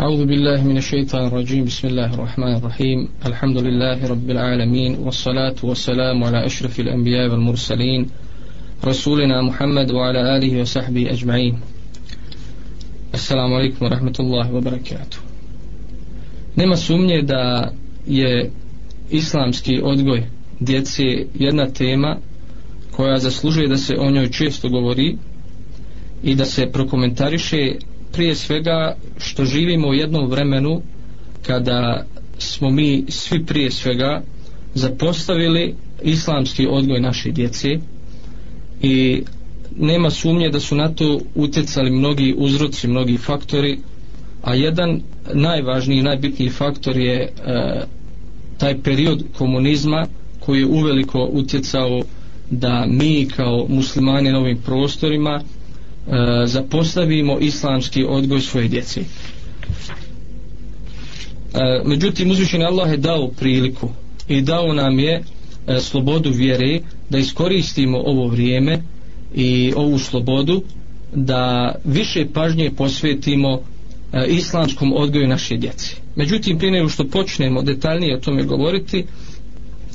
أعوذ بالله من الشيطان الرجيم بسم الله الرحمن الرحيم الحمد لله رب العالمين والصلاة والسلام على أشرف الأنبياء والمرسلين رسولنا محمد وعلى آله وصحبه أجمعين السلام عليكم ورحمة الله وبركاته نما سمني دا je islamski odgoj djece jedna tema koja zaslužuje da se o njoj često govori i da se prokomentariše prije svega što živimo u jednom vremenu kada smo mi svi prije svega zapostavili islamski odgoj naše djece i nema sumnje da su na to utjecali mnogi uzroci, mnogi faktori a jedan najvažniji najbitniji faktor je e, taj period komunizma koji je uveliko utjecao da mi kao muslimani na ovim prostorima E, zapostavimo islamski odgoj svoje djece e, međutim uzvišen Allah je dao priliku i dao nam je e, slobodu vjere da iskoristimo ovo vrijeme i ovu slobodu da više pažnje posvetimo e, islamskom odgoju naše djece međutim prije nego što počnemo detaljnije o tome govoriti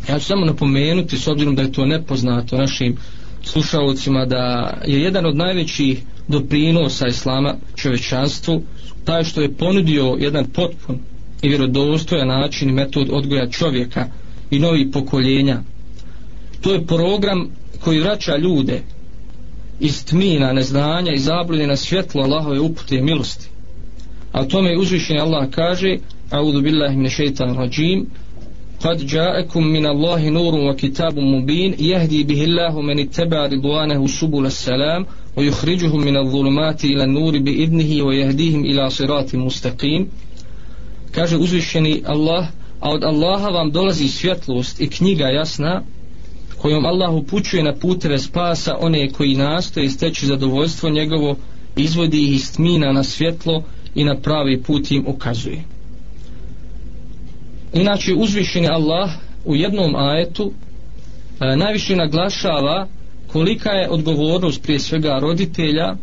ja ću samo napomenuti s obzirom da je to nepoznato našim slušalcima da je jedan od najvećih doprinosa islama čovečanstvu taj što je ponudio jedan potpun i vjerodostojan način i metod odgoja čovjeka i novih pokoljenja. To je program koji vraća ljude iz tmina, neznanja i zabludje na svjetlo Allahove upute i milosti. A tome uzvišenje Allah kaže A'udhu billahi min shaitan rajim قد جاءكم من الله نور وكتاب مبين يهدي به الله من اتبع رضوانه سبل السلام ويخرجهم من الظلمات إلى النور بإذنه ويهديهم إلى صراط مستقيم كاجه أزوشني الله أود الله وام دولزي سفيتلوست إكنيغا ياسنا kojom Allah upućuje na puteve spasa one koji nastoje steći zadovoljstvo njegovo, izvodi ih iz tmina na svjetlo i na pravi put im ukazuje. Inače uzvišeni Allah u jednom ajetu e, najviše naglašava kolika je odgovornost prije svega roditelja e,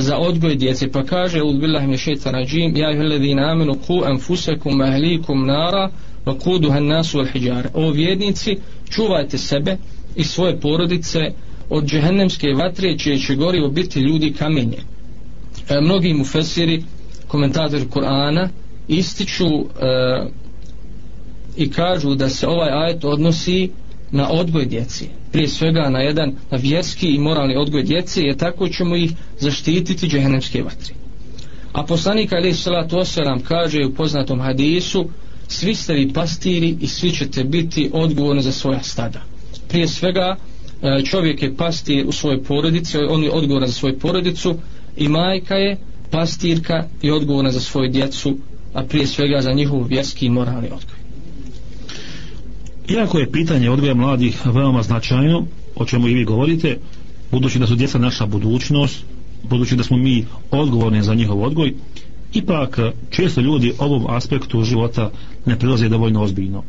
za odgoj djece. Pa kaže u billahi min shaytan rajim ja ayyuhalladhina amanu qu anfusakum wa ahlikum nara wa quduha an-nas wal hijara. O vjernici, čuvajte sebe i svoje porodice od džehennemske vatre čije će gorivo biti ljudi kamenje. E, mnogi mufesiri, komentatori Kur'ana ističu e, i kažu da se ovaj ajet odnosi na odgoj djeci prije svega na jedan na vjerski i moralni odgoj djeci jer tako ćemo ih zaštititi džehennemske vatri a poslanik alaih salatu osalam kaže u poznatom hadisu svi ste vi pastiri i svi ćete biti odgovorni za svoja stada prije svega e, čovjek je pastir u svojoj porodici on je odgovoran za svoju porodicu i majka je pastirka i odgovorna za svoju djecu a prije svega za njihov vjerski i moralni odgoj Iako je pitanje odgoja mladih veoma značajno, o čemu i vi govorite, budući da su djeca naša budućnost, budući da smo mi odgovorni za njihov odgoj, ipak često ljudi ovom aspektu života ne prilaze dovoljno ozbiljno.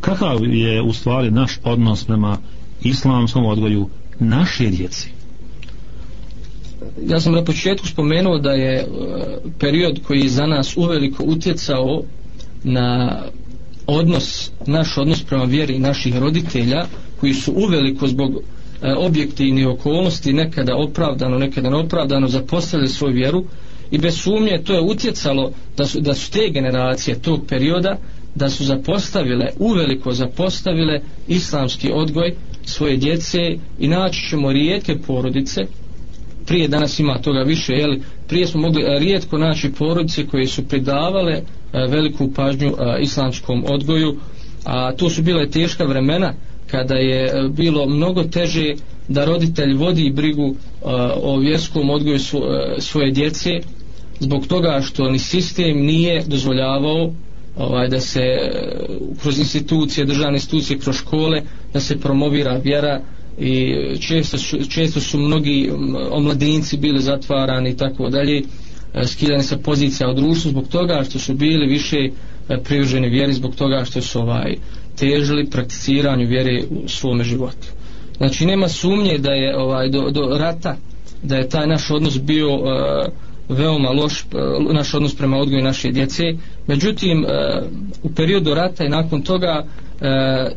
Kakav je u stvari naš odnos prema islamskom odgoju naše djeci? Ja sam na početku spomenuo da je e, period koji je za nas uveliko utjecao na odnos, naš odnos prema vjeri naših roditelja, koji su uveliko zbog e, objektivnih okolnosti, nekada opravdano, nekada neopravdano, zapostavili svoju vjeru i bez sumnje to je utjecalo da su, da su te generacije tog perioda da su zapostavile, uveliko zapostavile islamski odgoj svoje djece i naći ćemo rijetke porodice prije danas ima toga više jeli, prije smo mogli e, rijetko naći porodice koje su predavale E, veliku pažnju a, e, islamskom odgoju a to su bile teška vremena kada je a, e, bilo mnogo teže da roditelj vodi brigu a, o vjerskom odgoju svo, a, svoje djece zbog toga što ni sistem nije dozvoljavao ovaj da se kroz institucije državne institucije kroz škole da se promovira vjera i često su, često su mnogi omladinci bili zatvarani i tako dalje E, skidani sa pozicija u društvu zbog toga što su bili više e, privrženi vjeri zbog toga što su ovaj težili prakticiranju vjere u svome životu. Znači nema sumnje da je ovaj do, do rata da je taj naš odnos bio uh, veoma loš uh, naš odnos prema odgoju naše djece. Međutim uh, u periodu rata i nakon toga uh,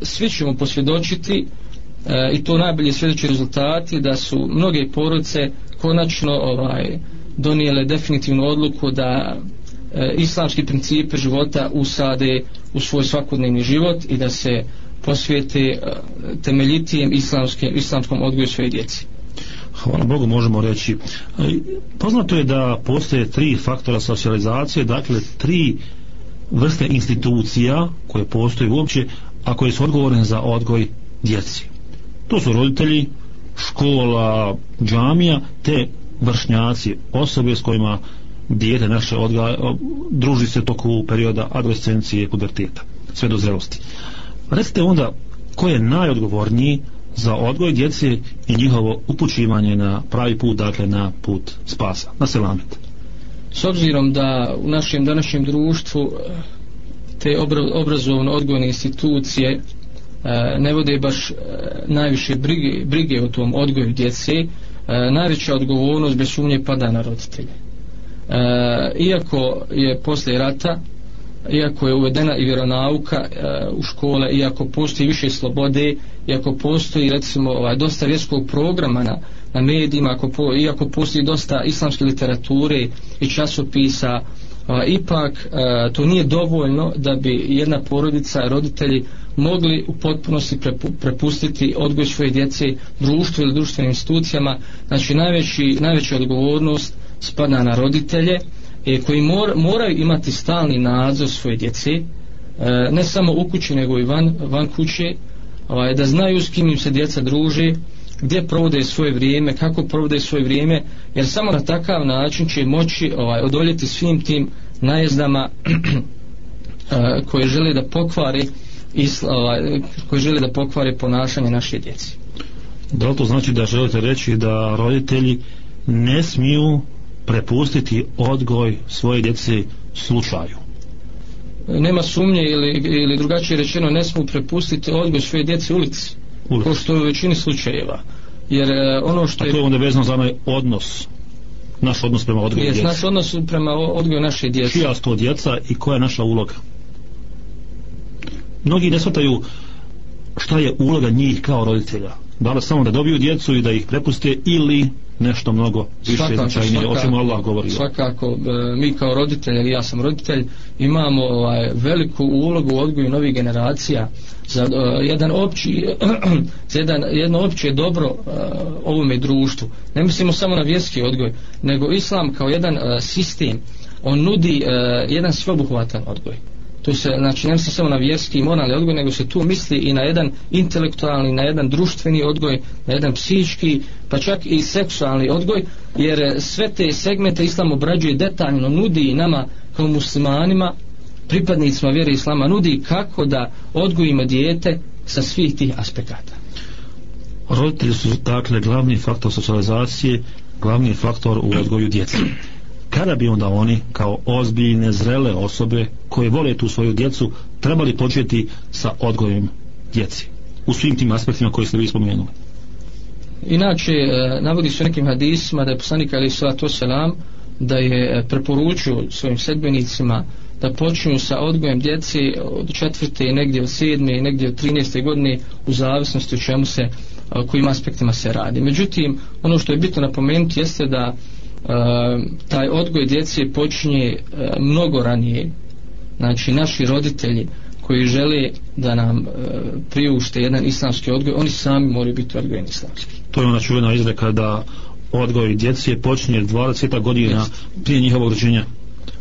svi ćemo posvjedočiti uh, i to najbolje svjedoči rezultati da su mnoge poruce konačno ovaj uh, donijele definitivnu odluku da e, islamski principi života usade u svoj svakodnevni život i da se posvijete e, temeljitijem islamske, islamskom odgoju svoje djeci. Hvala Bogu, možemo reći. E, poznato je da postoje tri faktora socijalizacije, dakle tri vrste institucija koje postoje uopće, a koje su odgovorene za odgoj djeci. To su roditelji, škola, džamija, te vršnjaci, osobe s kojima dijete naše odgaja, druži se toku perioda adolescencije i puberteta, sve do zrelosti. Recite onda, ko je najodgovorniji za odgoj djece i njihovo upućivanje na pravi put, dakle na put spasa, na selamet? S obzirom da u našem današnjem društvu eh, te obrazovno odgojne institucije eh, ne vode baš eh, najviše brige, brige o tom odgoju djece, E, najveća odgovornost bez sumnje pada na roditelje. E, iako je posle rata, iako je uvedena i vjeronauka e, u škole, iako postoji više slobode, iako postoji recimo ovaj, dosta vjerskog programa na, na medijima, ako po, iako postoji dosta islamske literature i časopisa, ovaj, ipak e, to nije dovoljno da bi jedna porodica, roditelji, mogli u potpunosti prepustiti odgoj svoje djece društvu ili društvenim institucijama znači najveći, najveća odgovornost spada na roditelje e, koji mor, moraju imati stalni nadzor svoje djece e, ne samo u kući nego i van, van kuće ovaj, da znaju s kim im se djeca druže gdje provode svoje vrijeme kako provode svoje vrijeme jer samo na takav način će moći ovaj, odoljeti svim tim najezdama e, koje žele da pokvari isla, ovaj, koji žele da pokvare ponašanje naše djeci. Da li to znači da želite reći da roditelji ne smiju prepustiti odgoj svoje djece slučaju? Nema sumnje ili, ili drugačije rečeno ne smiju prepustiti odgoj svoje djece ulici. ulici. Ko što je u većini slučajeva. Jer e, ono što je... A to je onda vezano za onaj odnos naš odnos prema odgoju djece. Jes, naš odnos prema odgoju naše djece. Čija su to djeca i koja je naša uloga? mnogi ne shvataju šta je uloga njih kao roditelja da li samo da dobiju djecu i da ih prepuste ili nešto mnogo više značajnije o čemu Allah govori svakako e, mi kao roditelj ili ja sam roditelj imamo ovaj, veliku ulogu u odgoju novih generacija za uh, jedan opći za jedan, jedno opće dobro uh, ovome društvu ne mislimo samo na vjerski odgoj nego islam kao jedan uh, sistem on nudi uh, jedan sveobuhvatan odgoj tu se znači ne samo na vjerski i moralni odgoj nego se tu misli i na jedan intelektualni na jedan društveni odgoj na jedan psihički pa čak i seksualni odgoj jer sve te segmente islam obrađuje detaljno nudi i nama kao muslimanima pripadnicima vjere islama nudi kako da odgojimo dijete sa svih tih aspekata roditelji su dakle glavni faktor socijalizacije glavni faktor u odgoju djece kada bi onda oni kao ozbiljne zrele osobe koje vole tu svoju djecu trebali početi sa odgojem djeci u svim tim aspektima koje ste vi spomenuli inače e, navodi se u nekim hadisima da je poslanik ali to selam da je e, preporučio svojim sedbenicima da počinju sa odgojem djeci od četvrte i negdje od sedme i negdje od 13. godine u zavisnosti o čemu se kojim aspektima se radi međutim ono što je bitno napomenuti jeste da Eh, taj odgoj djece počinje eh, mnogo ranije znači naši roditelji koji žele da nam eh, priušte jedan islamski odgoj oni sami moraju biti odgojeni islamski to je ona čuvena izreka da odgoj djece počinje 20 godina Jest. prije njihovog rođenja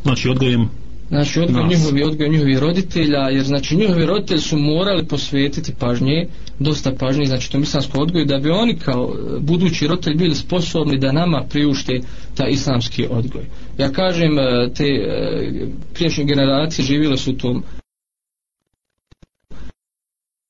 znači odgojem znači odgoj njihovi, odgoj njihovi roditelja, jer znači njihovi roditelji su morali posvetiti pažnje, dosta pažnje, znači to islamsko odgoj, da bi oni kao e, budući roditelji bili sposobni da nama priušte ta islamski odgoj. Ja kažem, e, te e, prijašnje generacije živjele su u tom e,